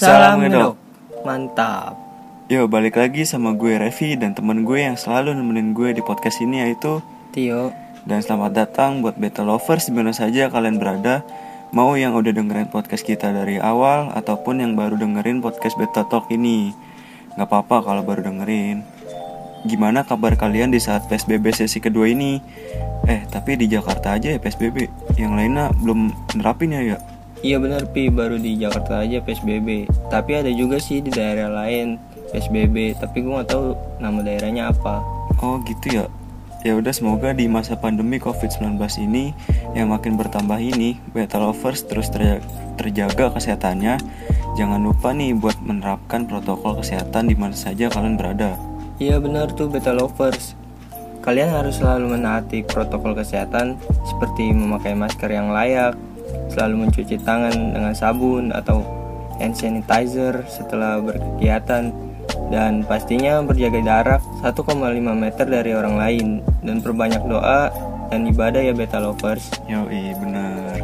Salam ngedok. Mantap. Yo, balik lagi sama gue Revi dan temen gue yang selalu nemenin gue di podcast ini yaitu Tio. Dan selamat datang buat Beta Lovers di mana saja kalian berada Mau yang udah dengerin podcast kita dari awal Ataupun yang baru dengerin podcast Beta Talk ini Gak apa-apa kalau baru dengerin Gimana kabar kalian di saat PSBB sesi kedua ini? Eh, tapi di Jakarta aja ya PSBB Yang lainnya belum nerapin ya ya? Iya bener Pi, baru di Jakarta aja PSBB. Tapi ada juga sih di daerah lain PSBB, tapi gue nggak tahu nama daerahnya apa. Oh gitu ya. Ya udah semoga di masa pandemi COVID-19 ini yang makin bertambah ini, beta lovers terus ter- terjaga kesehatannya. Jangan lupa nih buat menerapkan protokol kesehatan di mana saja kalian berada. Iya benar tuh beta lovers. Kalian harus selalu menaati protokol kesehatan seperti memakai masker yang layak, selalu mencuci tangan dengan sabun atau hand sanitizer setelah berkegiatan dan pastinya berjaga jarak 1,5 meter dari orang lain dan perbanyak doa dan ibadah ya beta lovers. Yoi, bener.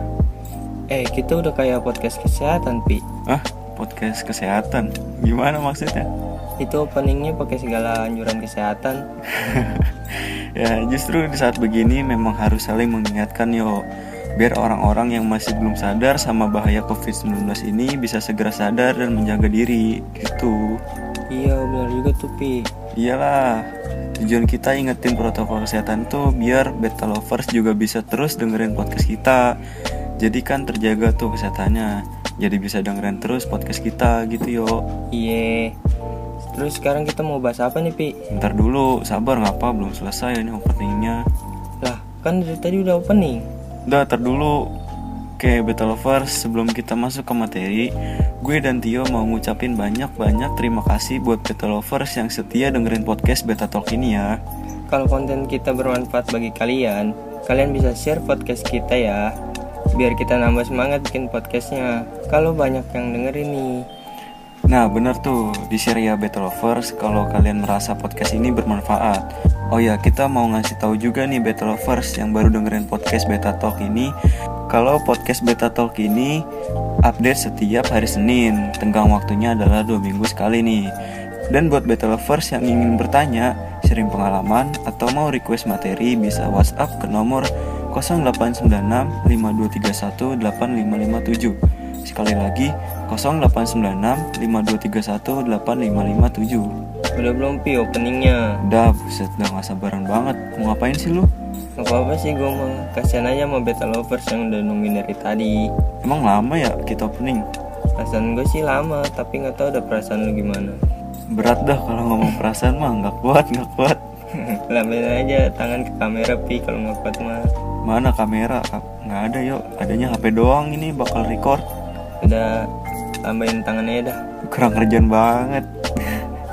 Eh, kita udah kayak podcast kesehatan, Pi. Ah, podcast kesehatan. Gimana maksudnya? Itu openingnya pakai segala anjuran kesehatan. ya, justru di saat begini memang harus saling mengingatkan yo. Biar orang-orang yang masih belum sadar sama bahaya COVID-19 ini bisa segera sadar dan menjaga diri, gitu. Iya, benar juga tuh, Pi. Iyalah, tujuan kita ingetin protokol kesehatan tuh biar beta lovers juga bisa terus dengerin podcast kita. Jadi kan terjaga tuh kesehatannya. Jadi bisa dengerin terus podcast kita gitu yo. Iya. Terus sekarang kita mau bahas apa nih, Pi? Ntar dulu, sabar ngapa belum selesai ini openingnya. Lah, kan dari tadi udah opening. Udah, ntar dulu. Oke, beta lovers, sebelum kita masuk ke materi, gue dan Tio mau ngucapin banyak-banyak terima kasih buat beta lovers yang setia dengerin podcast Beta Talk ini ya. Kalau konten kita bermanfaat bagi kalian, kalian bisa share podcast kita ya. Biar kita nambah semangat bikin podcastnya. Kalau banyak yang dengerin nih. Nah bener tuh di ya Beta Lovers kalau kalian merasa podcast ini bermanfaat. Oh ya kita mau ngasih tahu juga nih Beta Lovers yang baru dengerin podcast Beta Talk ini. Kalau podcast Beta Talk ini update setiap hari Senin Tenggang waktunya adalah dua minggu sekali nih. Dan buat Beta Lovers yang ingin bertanya, sharing pengalaman, atau mau request materi bisa WhatsApp ke nomor 0896 5231 8557 Sekali lagi 0896 5231 8557 Udah belum Pi openingnya? Udah buset udah gak sabaran banget Mau ngapain sih lu? Gak apa-apa sih gue mah Kasian aja sama beta lovers yang udah nungguin dari tadi Emang lama ya kita opening? Perasaan gue sih lama Tapi gak tahu udah perasaan lu gimana Berat dah kalau ngomong perasaan mah nggak kuat nggak kuat Lambain aja tangan ke kamera Pi kalau nggak kuat mah Mana kamera? Nggak ada yuk Adanya HP doang ini bakal record Udah lambain tangannya dah Kurang kerjaan banget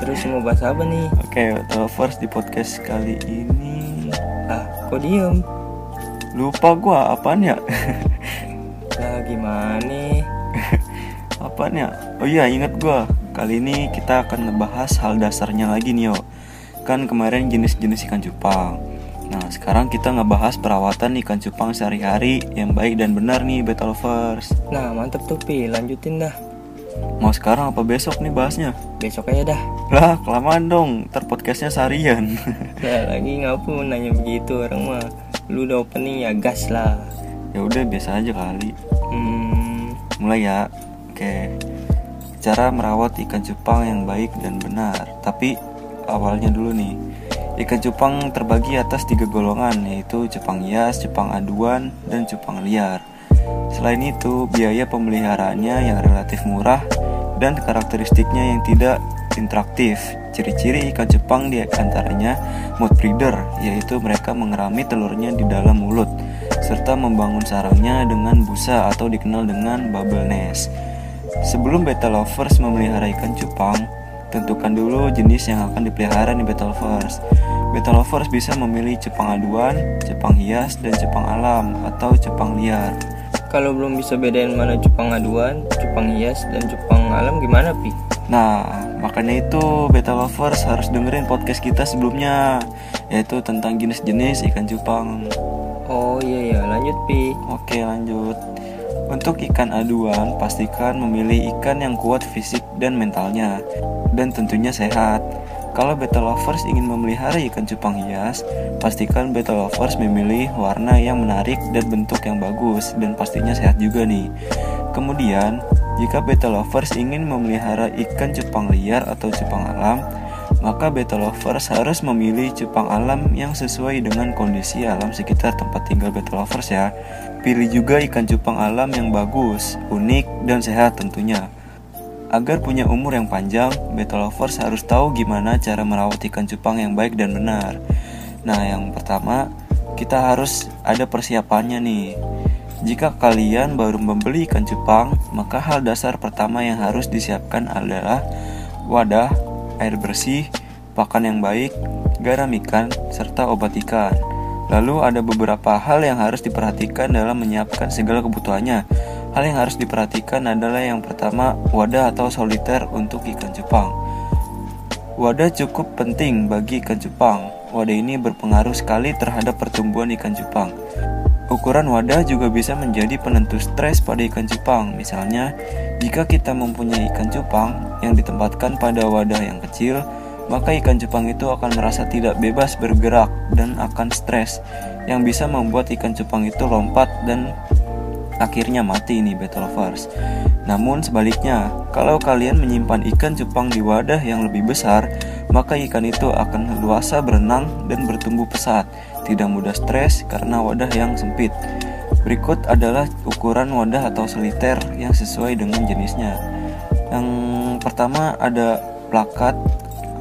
Terus mau bahas apa nih? Oke, first di podcast kali ini Ah, kok diem? Lupa gua apaan ya? Lah gimana? apaan ya? Oh iya, inget gua. Kali ini kita akan ngebahas hal dasarnya lagi nih, yo. Kan kemarin jenis-jenis ikan cupang. Nah, sekarang kita ngebahas perawatan ikan cupang sehari-hari yang baik dan benar nih, beta lovers. Nah mantep tuh Pi, lanjutin dah Mau sekarang apa besok nih bahasnya? Besok aja dah Lah, kelamaan dong. Ntar podcastnya seharian. Nah lagi ngapu nanya begitu orang mah Lu udah opening ya gas lah ya udah biasa aja kali. Hmm, Mulai ya. Oke. Cara merawat ikan cupang yang baik dan benar. Tapi awalnya dulu nih. Ikan cupang terbagi atas tiga golongan yaitu cupang hias, cupang aduan, dan cupang liar. Selain itu, biaya pemeliharaannya yang relatif murah dan karakteristiknya yang tidak interaktif. Ciri-ciri ikan cupang di antaranya mood breeder, yaitu mereka mengerami telurnya di dalam mulut, serta membangun sarangnya dengan busa atau dikenal dengan bubble nest. Sebelum beta lovers memelihara ikan cupang, tentukan dulu jenis yang akan dipelihara nih beta lovers. Beta lovers bisa memilih cupang aduan, cupang hias, dan cupang alam atau cupang liar. Kalau belum bisa bedain mana cupang aduan, cupang hias, dan cupang alam gimana Pi? Nah, makanya itu beta lovers harus dengerin podcast kita sebelumnya, yaitu tentang jenis-jenis ikan cupang. Oh iya ya lanjut Pi Oke, lanjut. Untuk ikan aduan, pastikan memilih ikan yang kuat fisik dan mentalnya, dan tentunya sehat. Kalau beta lovers ingin memelihara ikan cupang hias, pastikan beta lovers memilih warna yang menarik dan bentuk yang bagus, dan pastinya sehat juga nih. Kemudian, jika beta lovers ingin memelihara ikan cupang liar atau cupang alam, maka beta lovers harus memilih cupang alam yang sesuai dengan kondisi alam sekitar tempat tinggal beta lovers ya. Pilih juga ikan cupang alam yang bagus, unik, dan sehat tentunya. Agar punya umur yang panjang, beta lovers harus tahu gimana cara merawat ikan cupang yang baik dan benar. Nah, yang pertama, kita harus ada persiapannya nih. Jika kalian baru membeli ikan cupang, maka hal dasar pertama yang harus disiapkan adalah wadah, air bersih, pakan yang baik, garam ikan, serta obat ikan. Lalu ada beberapa hal yang harus diperhatikan dalam menyiapkan segala kebutuhannya. Hal yang harus diperhatikan adalah yang pertama, wadah atau soliter untuk ikan cupang. Wadah cukup penting bagi ikan cupang. Wadah ini berpengaruh sekali terhadap pertumbuhan ikan cupang. Ukuran wadah juga bisa menjadi penentu stres pada ikan cupang. Misalnya, jika kita mempunyai ikan cupang yang ditempatkan pada wadah yang kecil, maka ikan cupang itu akan merasa tidak bebas bergerak dan akan stres yang bisa membuat ikan cupang itu lompat dan akhirnya mati nih beta lovers. Namun sebaliknya, kalau kalian menyimpan ikan cupang di wadah yang lebih besar, maka ikan itu akan luasa berenang dan bertumbuh pesat, tidak mudah stres karena wadah yang sempit. Berikut adalah ukuran wadah atau seliter yang sesuai dengan jenisnya. Yang pertama ada plakat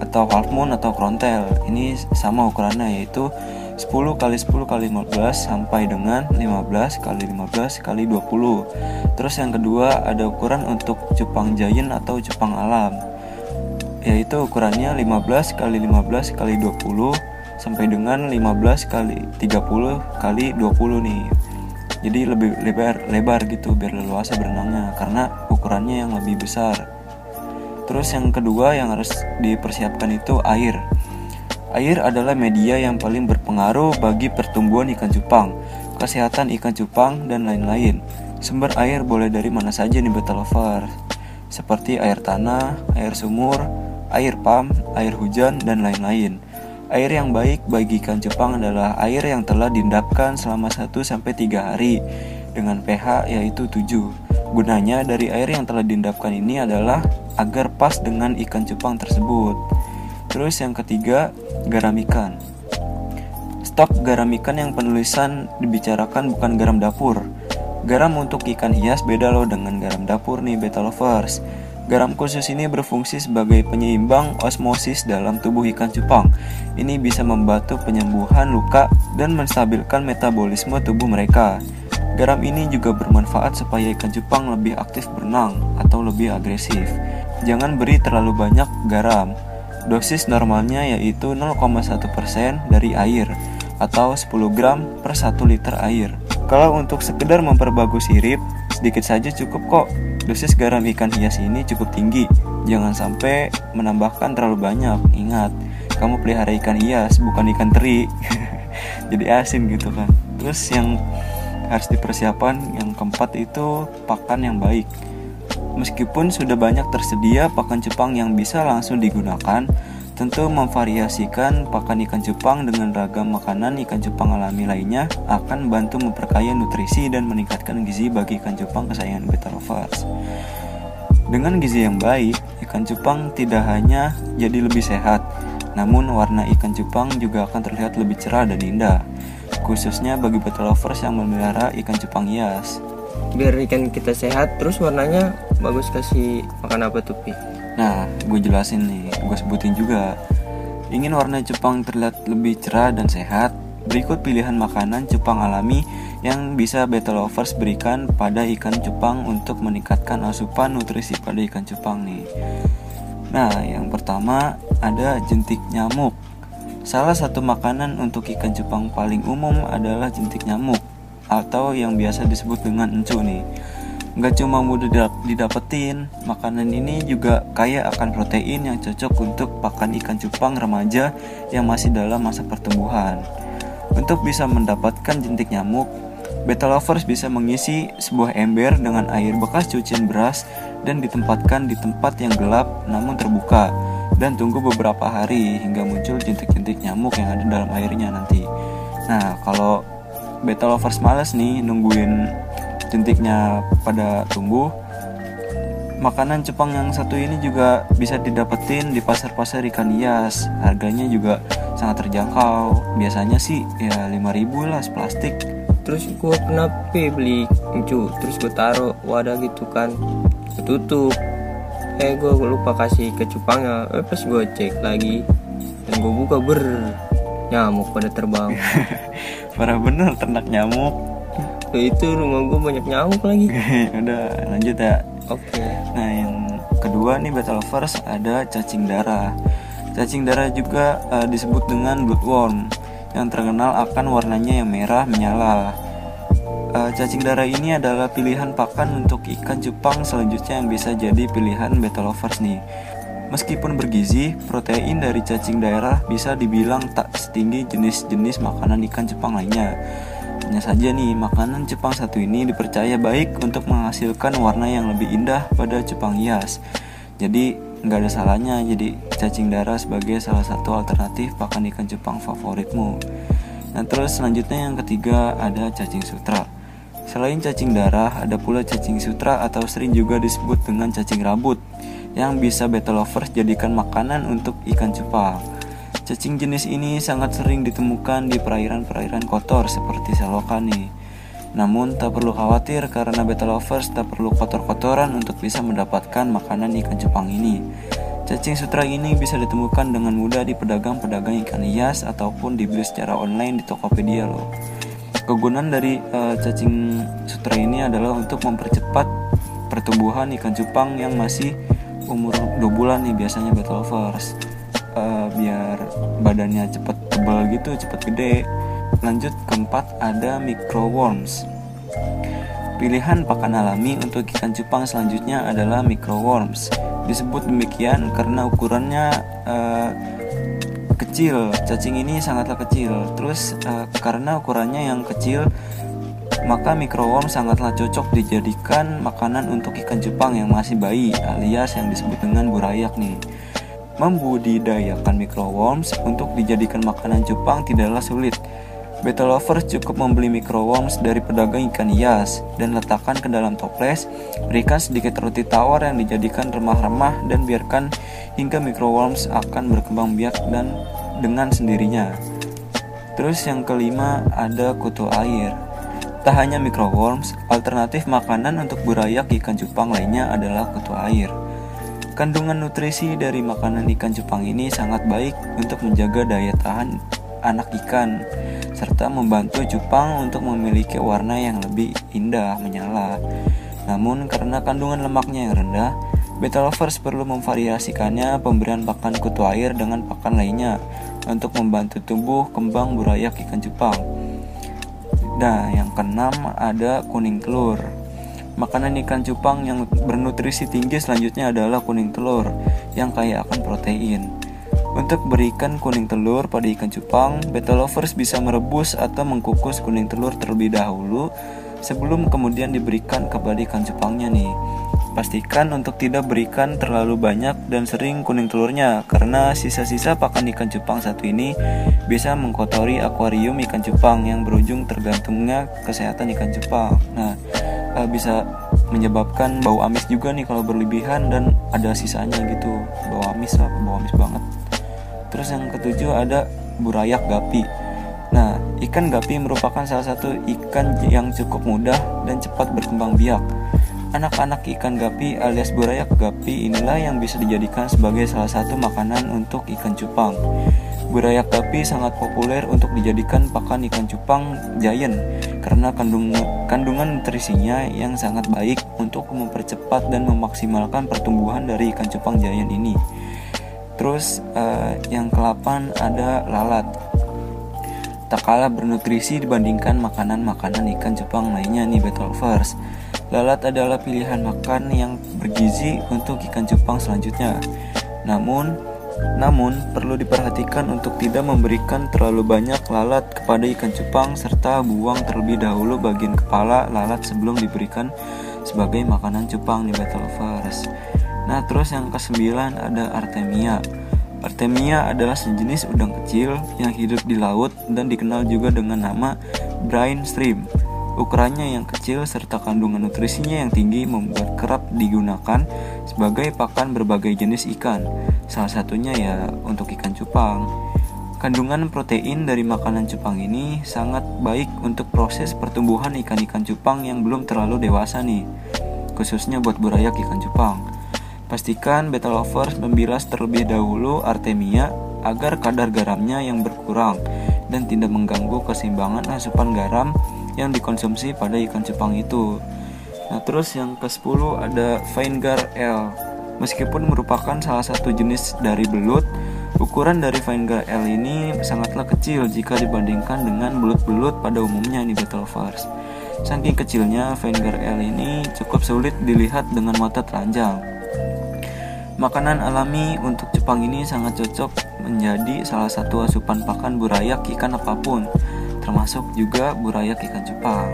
atau half moon atau krontel. Ini sama ukurannya yaitu 10 kali 10 kali 15 sampai dengan 15 kali 15 kali 20. Terus yang kedua ada ukuran untuk cupang giant atau cupang alam. Yaitu ukurannya 15 kali 15 kali 20 sampai dengan 15 kali 30 kali 20 nih. Jadi lebih lebar lebar gitu biar leluasa berenangnya karena ukurannya yang lebih besar. Terus yang kedua yang harus dipersiapkan itu air. Air adalah media yang paling berpengaruh bagi pertumbuhan ikan cupang, kesehatan ikan cupang, dan lain-lain. Sumber air boleh dari mana saja nih beta lover, seperti air tanah, air sumur, air pam, air hujan, dan lain-lain. Air yang baik bagi ikan cupang adalah air yang telah diendapkan selama 1-3 hari dengan pH yaitu 7. Gunanya dari air yang telah diendapkan ini adalah agar pas dengan ikan cupang tersebut. Terus yang ketiga, garam ikan. Stok garam ikan yang penulisan dibicarakan bukan garam dapur. Garam untuk ikan hias beda loh dengan garam dapur nih beta lovers. Garam khusus ini berfungsi sebagai penyeimbang osmosis dalam tubuh ikan cupang. Ini bisa membantu penyembuhan luka dan menstabilkan metabolisme tubuh mereka. Garam ini juga bermanfaat supaya ikan cupang lebih aktif berenang atau lebih agresif. Jangan beri terlalu banyak garam. Dosis normalnya yaitu 0,1% dari air atau 10 gram per 1 liter air. Kalau untuk sekedar memperbagus sirip, sedikit saja cukup kok. Dosis garam ikan hias ini cukup tinggi. Jangan sampai menambahkan terlalu banyak. Ingat, kamu pelihara ikan hias bukan ikan teri. Jadi asin gitu kan. Terus yang harus dipersiapkan yang keempat itu pakan yang baik meskipun sudah banyak tersedia pakan cupang yang bisa langsung digunakan tentu memvariasikan pakan ikan cupang dengan ragam makanan ikan cupang alami lainnya akan bantu memperkaya nutrisi dan meningkatkan gizi bagi ikan cupang kesayangan beta lovers. Dengan gizi yang baik, ikan cupang tidak hanya jadi lebih sehat, namun warna ikan cupang juga akan terlihat lebih cerah dan indah khususnya bagi beta lovers yang memelihara ikan cupang hias. Biar ikan kita sehat, terus warnanya bagus kasih makan apa tuh Pi? Nah, gue jelasin nih, gue sebutin juga. Ingin warna cupang terlihat lebih cerah dan sehat, berikut pilihan makanan cupang alami yang bisa beta lovers berikan pada ikan cupang untuk meningkatkan asupan nutrisi pada ikan cupang nih. Nah, yang pertama ada jentik nyamuk. Salah satu makanan untuk ikan cupang paling umum adalah jentik nyamuk atau yang biasa disebut dengan encu nih. Gak cuma mudah didapetin, makanan ini juga kaya akan protein yang cocok untuk pakan ikan cupang remaja yang masih dalam masa pertumbuhan. Untuk bisa mendapatkan jentik nyamuk, Beta lovers bisa mengisi sebuah ember dengan air bekas cucian beras dan ditempatkan di tempat yang gelap namun terbuka dan tunggu beberapa hari hingga muncul jentik-jentik nyamuk yang ada dalam airnya nanti. Nah, kalau beta lovers males nih nungguin jentiknya pada tumbuh, makanan Jepang yang satu ini juga bisa didapetin di pasar-pasar ikan hias. Harganya juga sangat terjangkau. Biasanya sih ya 5000 lah plastik. Terus gue pernah pe beli cu terus gue taruh wadah gitu kan ketutup eh gue lupa kasih ke cupangnya eh pas gue cek lagi dan gue buka ber nyamuk pada terbang Parah bener ternak nyamuk. Eh, itu rumah gue banyak nyamuk lagi Udah lanjut ya. oke Nah yang kedua nih beta lovers ada cacing darah. Cacing darah juga eh, disebut dengan bloodworm yang terkenal akan warnanya yang merah menyala. Eh, cacing darah ini adalah pilihan pakan untuk ikan cupang selanjutnya yang bisa jadi pilihan beta lovers nih. Meskipun bergizi, protein dari cacing darah bisa dibilang tak setinggi jenis-jenis makanan ikan cupang lainnya. Hanya saja nih, makanan cupang satu ini dipercaya baik untuk menghasilkan warna yang lebih indah pada cupang hias. Jadi nggak ada salahnya jadi cacing darah sebagai salah satu alternatif pakan ikan cupang favoritmu. Nah terus selanjutnya yang ketiga ada cacing sutra. Selain cacing darah, ada pula cacing sutra atau sering juga disebut dengan cacing rambut yang bisa beta lovers jadikan makanan untuk ikan cupang. Cacing jenis ini sangat sering ditemukan di perairan-perairan kotor seperti selokan nih. Namun tak perlu khawatir karena beta lovers tak perlu kotor-kotoran untuk bisa mendapatkan makanan ikan cupang ini. Cacing sutra ini bisa ditemukan dengan mudah di pedagang-pedagang ikan hias ataupun dibeli secara online di Tokopedia loh. Kegunaan dari eh, cacing sutra ini adalah untuk mempercepat pertumbuhan ikan cupang yang masih umur 2 bulan nih biasanya beta lovers. Eh, biar badannya cepet tebal gitu, cepet gede. Lanjut keempat ada microworms. Pilihan pakan alami untuk ikan cupang selanjutnya adalah microworms. Disebut demikian karena ukurannya eh, kecil. Cacing ini sangatlah kecil. Terus eh, karena ukurannya yang kecil, maka microworm sangatlah cocok dijadikan makanan untuk ikan cupang yang masih bayi alias yang disebut dengan burayak nih. Membudidayakan microworms untuk dijadikan makanan cupang tidaklah sulit. Beta lovers cukup membeli microworms dari pedagang ikan hias dan letakkan ke dalam toples, berikan sedikit roti tawar yang dijadikan remah-remah dan biarkan hingga microworms akan berkembang biak dan dengan sendirinya. Terus yang kelima ada kutu air. Tak hanya microworms, alternatif makanan untuk burayak ikan cupang lainnya adalah kutu air. Kandungan nutrisi dari makanan ikan cupang ini sangat baik untuk menjaga daya tahan anak ikan serta membantu cupang untuk memiliki warna yang lebih indah menyala. Namun karena kandungan lemaknya yang rendah, beta lovers perlu memvariasikannya pemberian pakan kutu air dengan pakan lainnya untuk membantu tumbuh kembang burayak ikan cupang. Nah, yang keenam ada kuning telur. Makanan ikan cupang yang bernutrisi tinggi selanjutnya adalah kuning telur yang kaya akan protein. Untuk berikan kuning telur pada ikan cupang, beta lovers bisa merebus atau mengkukus kuning telur terlebih dahulu sebelum kemudian diberikan kepada ikan cupangnya nih. Pastikan untuk tidak berikan terlalu banyak dan sering kuning telurnya karena sisa-sisa pakan ikan cupang satu ini bisa mengkotori akuarium ikan cupang yang berujung tergantungnya kesehatan ikan cupang. Nah, eh, bisa menyebabkan bau amis juga nih kalau berlebihan dan ada sisanya gitu. Bau amis bau amis banget. Terus yang ketujuh ada burayak gapi. Nah, ikan gapi merupakan salah satu ikan yang cukup mudah dan cepat berkembang biak. Anak-anak ikan gapi alias burayak gapi inilah yang bisa dijadikan sebagai salah satu makanan untuk ikan cupang. Burayak gapi sangat populer untuk dijadikan pakan ikan cupang giant karena kandung, kandungan nutrisinya yang sangat baik untuk mempercepat dan memaksimalkan pertumbuhan dari ikan cupang giant ini. Terus eh, yang kelapan ada lalat. Tak kalah bernutrisi dibandingkan makanan-makanan ikan cupang lainnya nih betovers. Lalat adalah pilihan makan yang bergizi untuk ikan cupang selanjutnya. Namun, Namun, perlu diperhatikan untuk tidak memberikan terlalu banyak lalat kepada ikan cupang serta buang terlebih dahulu bagian kepala lalat sebelum diberikan sebagai makanan cupang di Battle Lovers. Nah, terus yang kesembilan ada Artemia. Artemia adalah sejenis udang kecil yang hidup di laut dan dikenal juga dengan nama brine shrimp. Ukurannya yang kecil serta kandungan nutrisinya yang tinggi membuat kerap digunakan sebagai pakan berbagai jenis ikan. Salah satunya ya untuk ikan cupang. Kandungan protein dari makanan cupang ini sangat baik untuk proses pertumbuhan ikan-ikan cupang yang belum terlalu dewasa nih, khususnya buat burayak ikan cupang. Pastikan beta lovers membilas terlebih dahulu artemia agar kadar garamnya yang berkurang dan tidak mengganggu keseimbangan asupan garam yang dikonsumsi pada ikan cupang itu. Nah, terus yang ke-10 ada Vinegar L. Meskipun merupakan salah satu jenis dari belut, ukuran dari Vinegar L ini sangatlah kecil jika dibandingkan dengan belut-belut pada umumnya di Battleforce. Saking kecilnya, Vinegar L ini cukup sulit dilihat dengan mata telanjang. Makanan alami untuk Jepang ini sangat cocok menjadi salah satu asupan pakan burayak ikan apa pun termasuk juga burayak ikan cupang.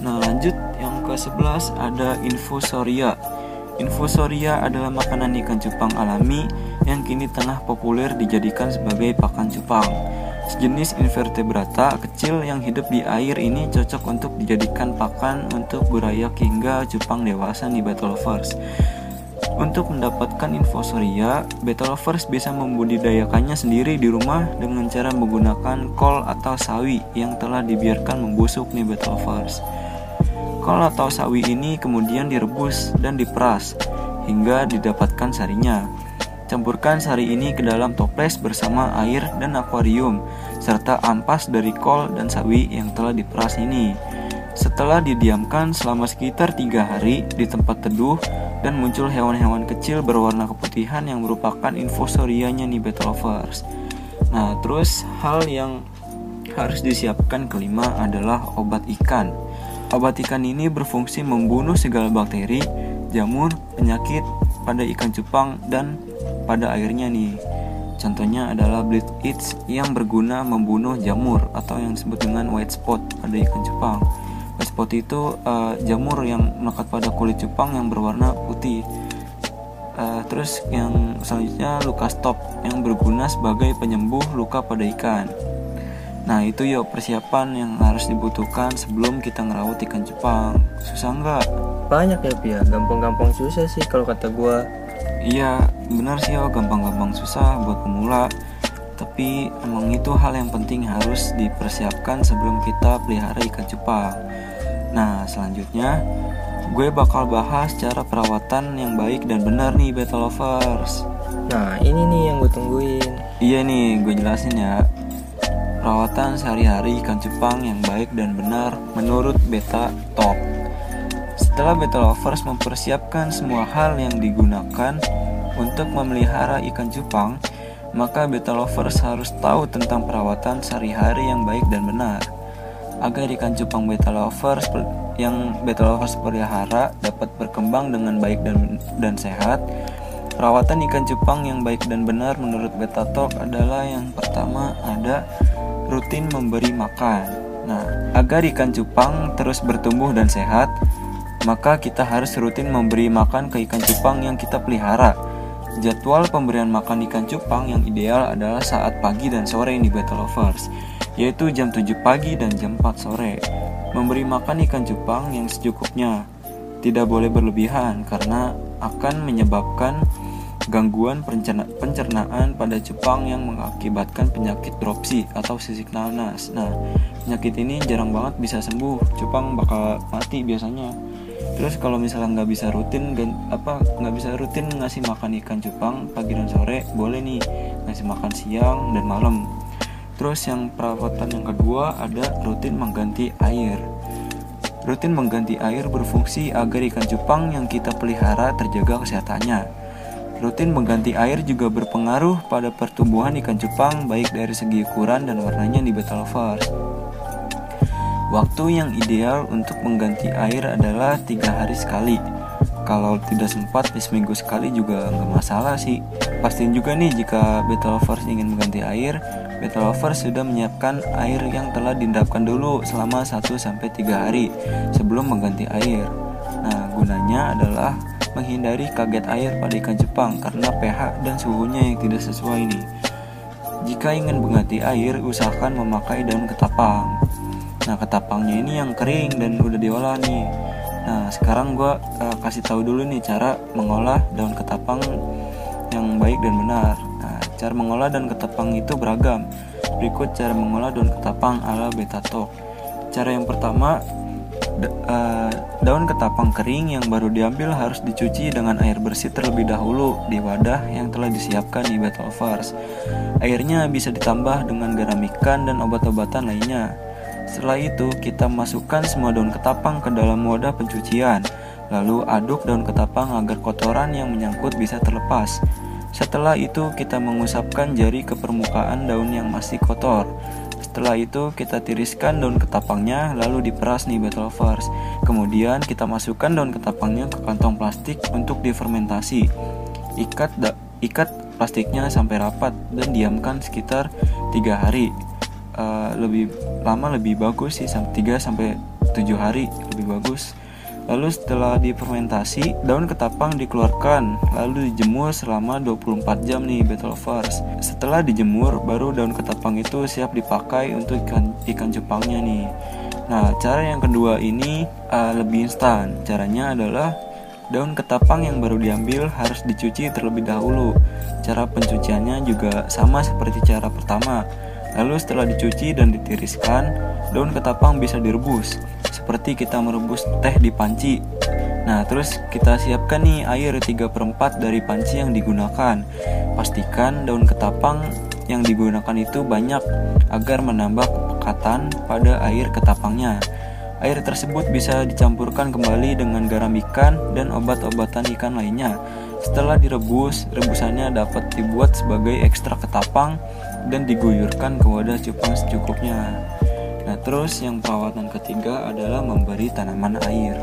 Nah lanjut yang ke-11 ada infusoria. Infusoria adalah makanan ikan cupang alami yang kini tengah populer dijadikan sebagai pakan cupang. Sejenis invertebrata kecil yang hidup di air ini cocok untuk dijadikan pakan untuk burayak hingga cupang dewasa nih battle lovers. Untuk mendapatkan infosoria, beta lovers bisa membudidayakannya sendiri di rumah dengan cara menggunakan kol atau sawi yang telah dibiarkan membusuk nih beta lovers. Kol atau sawi ini kemudian direbus dan diperas hingga didapatkan sarinya. Campurkan sari ini ke dalam toples bersama air dan akuarium serta ampas dari kol dan sawi yang telah diperas ini. Setelah didiamkan selama sekitar tiga hari di tempat teduh, dan muncul hewan-hewan kecil berwarna keputihan yang merupakan infosorianya nih lovers. Nah, terus hal yang harus disiapkan kelima adalah obat ikan. Obat ikan ini berfungsi membunuh segala bakteri, jamur, penyakit pada ikan cupang dan pada airnya nih. Contohnya adalah bleed itch yang berguna membunuh jamur atau yang disebut dengan white spot pada ikan cupang spot itu uh, jamur yang melekat pada kulit cupang yang berwarna putih. Uh, terus yang selanjutnya luka stop yang berguna sebagai penyembuh luka pada ikan. Nah itu ya persiapan yang harus dibutuhkan sebelum kita ngerawat ikan cupang. Susah nggak? Banyak ya Pia, gampang-gampang susah sih kalau kata gua. Iya benar sih oh gampang-gampang susah buat pemula. Tapi emang itu hal yang penting harus dipersiapkan sebelum kita pelihara ikan cupang. Nah, selanjutnya gue bakal bahas cara perawatan yang baik dan benar nih beta lovers. Nah, ini nih yang gue tungguin. Iya nih, gue jelasin ya. Perawatan sehari-hari ikan cupang yang baik dan benar menurut beta top. Setelah beta lovers mempersiapkan semua hal yang digunakan untuk memelihara ikan cupang, maka beta lovers harus tahu tentang perawatan sehari-hari yang baik dan benar agar ikan cupang beta lovers yang beta lovers pelihara dapat berkembang dengan baik dan, dan sehat. Perawatan ikan cupang yang baik dan benar menurut Beta Talk adalah yang pertama ada rutin memberi makan. Nah, agar ikan cupang terus bertumbuh dan sehat, maka kita harus rutin memberi makan ke ikan cupang yang kita pelihara. Jadwal pemberian makan ikan cupang yang ideal adalah saat pagi dan sore di Beta Lovers yaitu jam 7 pagi dan jam 4 sore. Memberi makan ikan cupang yang secukupnya, tidak boleh berlebihan karena akan menyebabkan gangguan pencernaan pada cupang yang mengakibatkan penyakit dropsy atau sisik nanas. Nah, penyakit ini jarang banget bisa sembuh, cupang bakal mati biasanya. Terus kalau misalnya nggak bisa rutin, apa nggak bisa rutin ngasih makan ikan cupang pagi dan sore, boleh nih ngasih makan siang dan malam. Terus yang perawatan yang kedua ada rutin mengganti air. Rutin mengganti air berfungsi agar ikan cupang yang kita pelihara terjaga kesehatannya. Rutin mengganti air juga berpengaruh pada pertumbuhan ikan cupang baik dari segi ukuran dan warnanya di beta lovers. Waktu yang ideal untuk mengganti air adalah tiga hari sekali. kalau tidak sempat di seminggu sekali juga nggak masalah sih pastiin juga nih jika beta lovers ingin mengganti air beta lovers sudah menyiapkan air yang telah diendapkan dulu selama 1-3 hari sebelum mengganti air. Nah gunanya adalah menghindari kaget air pada ikan Jepang karena pH dan suhunya yang tidak sesuai nih jika ingin mengganti air usahakan memakai daun ketapang. Nah ketapangnya ini yang kering dan udah diolah nih. Nah, sekarang gue uh, kasih tahu dulu nih cara mengolah daun ketapang yang baik dan benar. Cara mengolah daun ketapang itu beragam. Berikut cara mengolah daun ketapang ala betatok. Cara yang pertama, da uh, daun ketapang kering yang baru diambil harus dicuci dengan air bersih terlebih dahulu di wadah yang telah disiapkan di Betovars. Airnya bisa ditambah dengan garam ikan dan obat-obatan lainnya. Setelah itu, kita masukkan semua daun ketapang ke dalam wadah pencucian. Lalu aduk daun ketapang agar kotoran yang menyangkut bisa terlepas. Setelah itu, kita mengusapkan jari ke permukaan daun yang masih kotor. Setelah itu, kita tiriskan daun ketapangnya, lalu diperas nih battle lovers. Kemudian, kita masukkan daun ketapangnya ke kantong plastik untuk difermentasi. Ikat ikat plastiknya sampai rapat dan diamkan sekitar 3 hari. Uh, lebih lama lebih bagus sih 3 sampai 7 hari lebih bagus. Lalu setelah difermentasi, daun ketapang dikeluarkan, lalu dijemur selama 24 jam nih battle lovers. Setelah dijemur, baru daun ketapang itu siap dipakai untuk ikan ikan cupangnya nih. Nah, cara yang kedua ini uh, lebih instan. Caranya adalah daun ketapang yang baru diambil harus dicuci terlebih dahulu. Cara pencuciannya juga sama seperti cara pertama Lalu setelah dicuci dan ditiriskan, daun ketapang bisa direbus, seperti kita merebus teh di panci. Nah, terus kita siapkan nih air 3 per 4 dari panci yang digunakan. Pastikan daun ketapang yang digunakan itu banyak agar menambah kepekatan pada air ketapangnya. Air tersebut bisa dicampurkan kembali dengan garam ikan dan obat-obatan ikan lainnya. Setelah direbus, rebusannya dapat dibuat sebagai ekstrak ketapang dan diguyurkan ke wadah cupang secukupnya. Nah, terus yang perawatan ketiga adalah memberi tanaman air.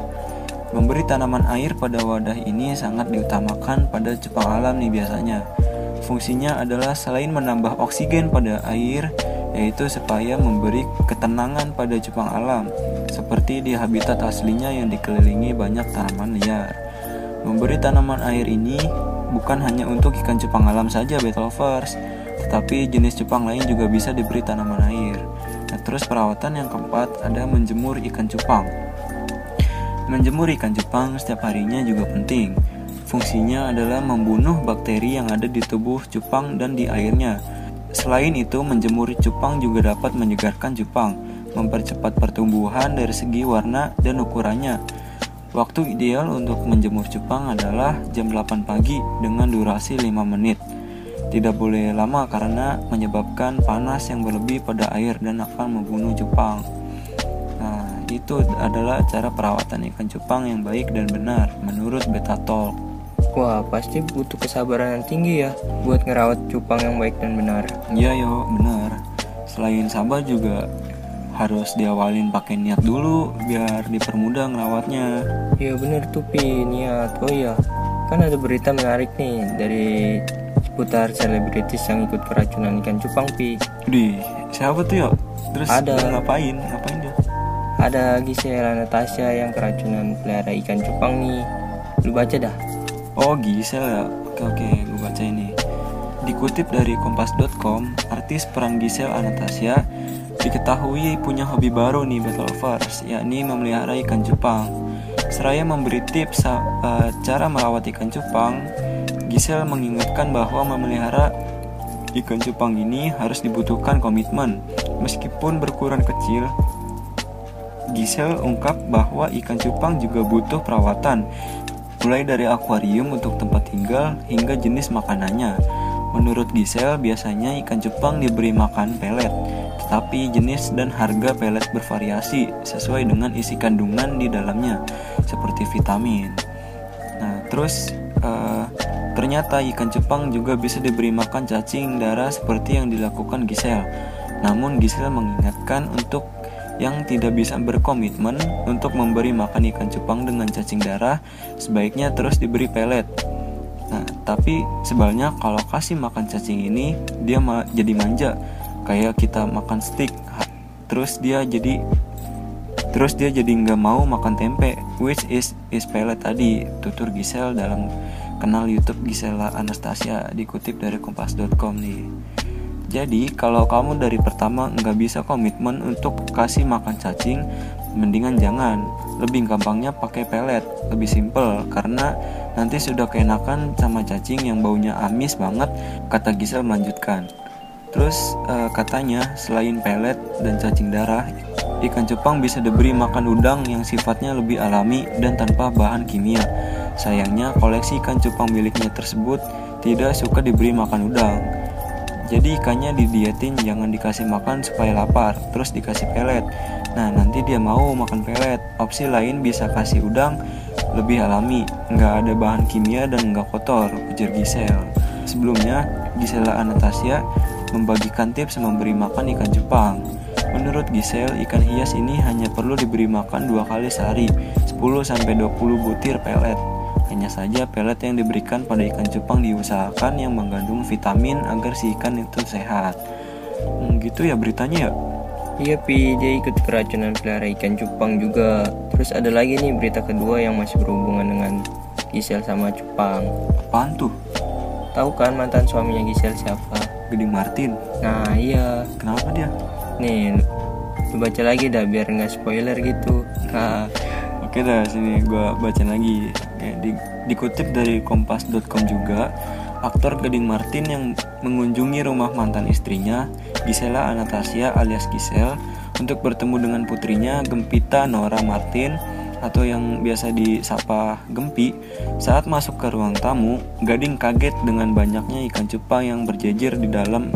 Memberi tanaman air pada wadah ini sangat diutamakan pada cupang alam nih biasanya. Fungsinya adalah selain menambah oksigen pada air, yaitu supaya memberi ketenangan pada cupang alam, seperti di habitat aslinya yang dikelilingi banyak tanaman liar. Memberi tanaman air ini bukan hanya untuk ikan cupang alam saja, lovers tetapi jenis cupang lain juga bisa diberi tanaman air. Terus perawatan yang keempat ada menjemur ikan cupang. Menjemur ikan cupang setiap harinya juga penting. Fungsinya adalah membunuh bakteri yang ada di tubuh cupang dan di airnya. Selain itu, menjemur cupang juga dapat menyegarkan cupang, mempercepat pertumbuhan dari segi warna dan ukurannya. Waktu ideal untuk menjemur cupang adalah jam 8 pagi dengan durasi 5 menit. Tidak boleh lama karena menyebabkan panas yang berlebih pada air dan akan membunuh cupang. Nah, itu adalah cara perawatan ikan cupang yang baik dan benar menurut Betatol. Wah, pasti butuh kesabaran yang tinggi ya buat ngerawat cupang yang baik dan benar. Iya, yo, benar. Selain sabar juga harus diawalin pakai niat dulu biar dipermudah ngerawatnya. Iya bener tuh Pi, niat. Oh iya, kan ada berita menarik nih dari seputar selebritis yang ikut keracunan ikan cupang pi. Di siapa tuh ya terus ada. ngapain? Ngapain dia? Ada Gisela Natasha yang keracunan pelihara ikan cupang nih. Lu baca dah. Oh Gisela ya? Oke oke gue baca ini. Dikutip dari kompas.com artis peran Gisela Anastasia diketahui punya hobi baru nih Battle Lovers yakni memelihara ikan cupang. Seraya memberi tips uh, cara merawat ikan cupang Giselle mengingatkan bahwa memelihara ikan cupang ini harus dibutuhkan komitmen. Meskipun berukuran kecil, Giselle ungkap bahwa ikan cupang juga butuh perawatan, mulai dari akuarium untuk tempat tinggal hingga jenis makanannya. Menurut Giselle, biasanya ikan cupang diberi makan pelet, tetapi jenis dan harga pelet bervariasi sesuai dengan isi kandungan di dalamnya, seperti vitamin. Nah, terus uh, Ternyata ikan cupang juga bisa diberi makan cacing darah seperti yang dilakukan Giselle. Namun Giselle mengingatkan untuk yang tidak bisa berkomitmen untuk memberi makan ikan cupang dengan cacing darah, sebaiknya terus diberi pelet. Nah, tapi sebaliknya kalau kasih makan cacing ini, dia jadi manja, kayak kita makan steak, terus dia jadi terus dia jadi nggak mau makan tempe, which is is pelet tadi, tutur Gisel dalam kenal YouTube Gisela Anastasia dikutip dari kompas.com nih. Jadi kalau kamu dari pertama nggak bisa komitmen untuk kasih makan cacing, mendingan jangan. Lebih gampangnya pakai pelet, lebih simple karena nanti sudah keenakan sama cacing yang baunya amis banget, kata Gisel melanjutkan. Terus uh, katanya selain pelet dan cacing darah, ikan cupang bisa diberi makan udang yang sifatnya lebih alami dan tanpa bahan kimia. Sayangnya koleksi ikan cupang miliknya tersebut tidak suka diberi makan udang. Jadi ikannya didietin jangan dikasih makan supaya lapar, terus dikasih pelet. Nah nanti dia mau makan pelet. Opsi lain bisa kasih udang lebih alami, nggak ada bahan kimia dan nggak kotor, ujar Gisel. Sebelumnya, Gisela Anastasia membagikan tips memberi makan ikan Jepang. Menurut Gisel, ikan hias ini hanya perlu diberi makan dua kali sehari, 10-20 butir pelet. Hanya saja pelet yang diberikan pada ikan cupang diusahakan yang mengandung vitamin agar si ikan itu sehat. Hmm, gitu ya beritanya ya? Iya Pi, dia ikut keracunan pelihara ikan cupang juga. Terus ada lagi nih berita kedua yang masih berhubungan dengan Gisel sama cupang. Apaan tuh? Tahu kan mantan suaminya Gisel siapa? Gede Martin. Nah iya. Kenapa dia? Nih, lu baca lagi dah biar nggak spoiler gitu. Nah, Oke dah sini gue baca lagi. Oke, di, dikutip dari kompas.com juga, aktor Gading Martin yang mengunjungi rumah mantan istrinya, Gisela Anastasia alias Gisel, untuk bertemu dengan putrinya Gempita Nora Martin atau yang biasa disapa Gempi. Saat masuk ke ruang tamu, Gading kaget dengan banyaknya ikan cupang yang berjejer di dalam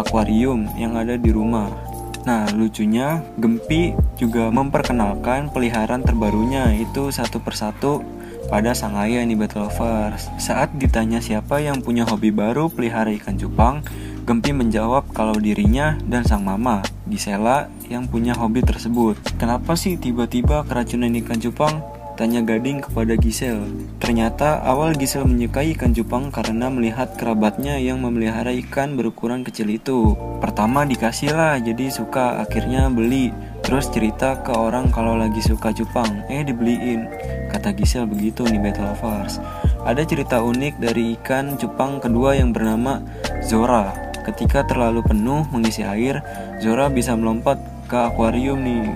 akuarium yang ada di rumah. Nah, lucunya Gempi juga memperkenalkan peliharaan terbarunya itu satu persatu pada sang ayah nih Battle Lovers. Saat ditanya siapa yang punya hobi baru pelihara ikan cupang, Gempi menjawab kalau dirinya dan sang mama, Gisela, yang punya hobi tersebut. Kenapa sih tiba-tiba keracunan ikan cupang? Tanya Gading kepada Gisel. Ternyata awal Gisel menyukai ikan cupang karena melihat kerabatnya yang memelihara ikan berukuran kecil itu. Pertama dikasih lah, jadi suka, akhirnya beli. Terus cerita ke orang kalau lagi suka cupang, eh dibeliin. Kata Gisel begitu nih Battle Lovers. Ada cerita unik dari ikan cupang kedua yang bernama Zora. Ketika terlalu penuh mengisi air, Zora bisa melompat ke akuarium nih.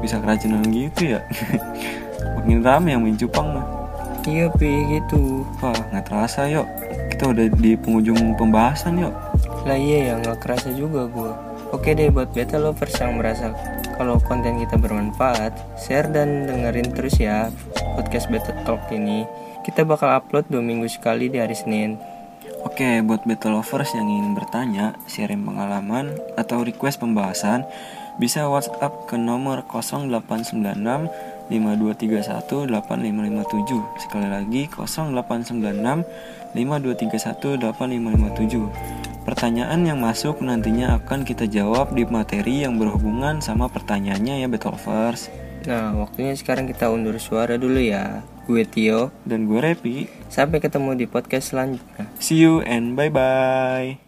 Bisa keracunan gitu ya. makin rame yang main cupang mah. Iya pi gitu. Wah nggak terasa yuk. Kita udah di penghujung pembahasan yuk. Lah iya ya nggak kerasa juga gue oke deh buat beta lovers yang merasa kalau konten kita bermanfaat share dan dengerin terus ya podcast beta talk ini. Kita bakal upload dua minggu sekali di hari Senin. Oke, buat battle lovers yang ingin bertanya, sharing pengalaman, atau request pembahasan, bisa WhatsApp ke nomor 0896 5231 8557 Sekali lagi 0896 5231 8557 Pertanyaan yang masuk nantinya akan kita jawab di materi yang berhubungan sama pertanyaannya ya Betolvers Nah waktunya sekarang kita undur suara dulu ya. Gue Tio. Dan gue Repi. Sampai ketemu di podcast selanjutnya. See you and bye bye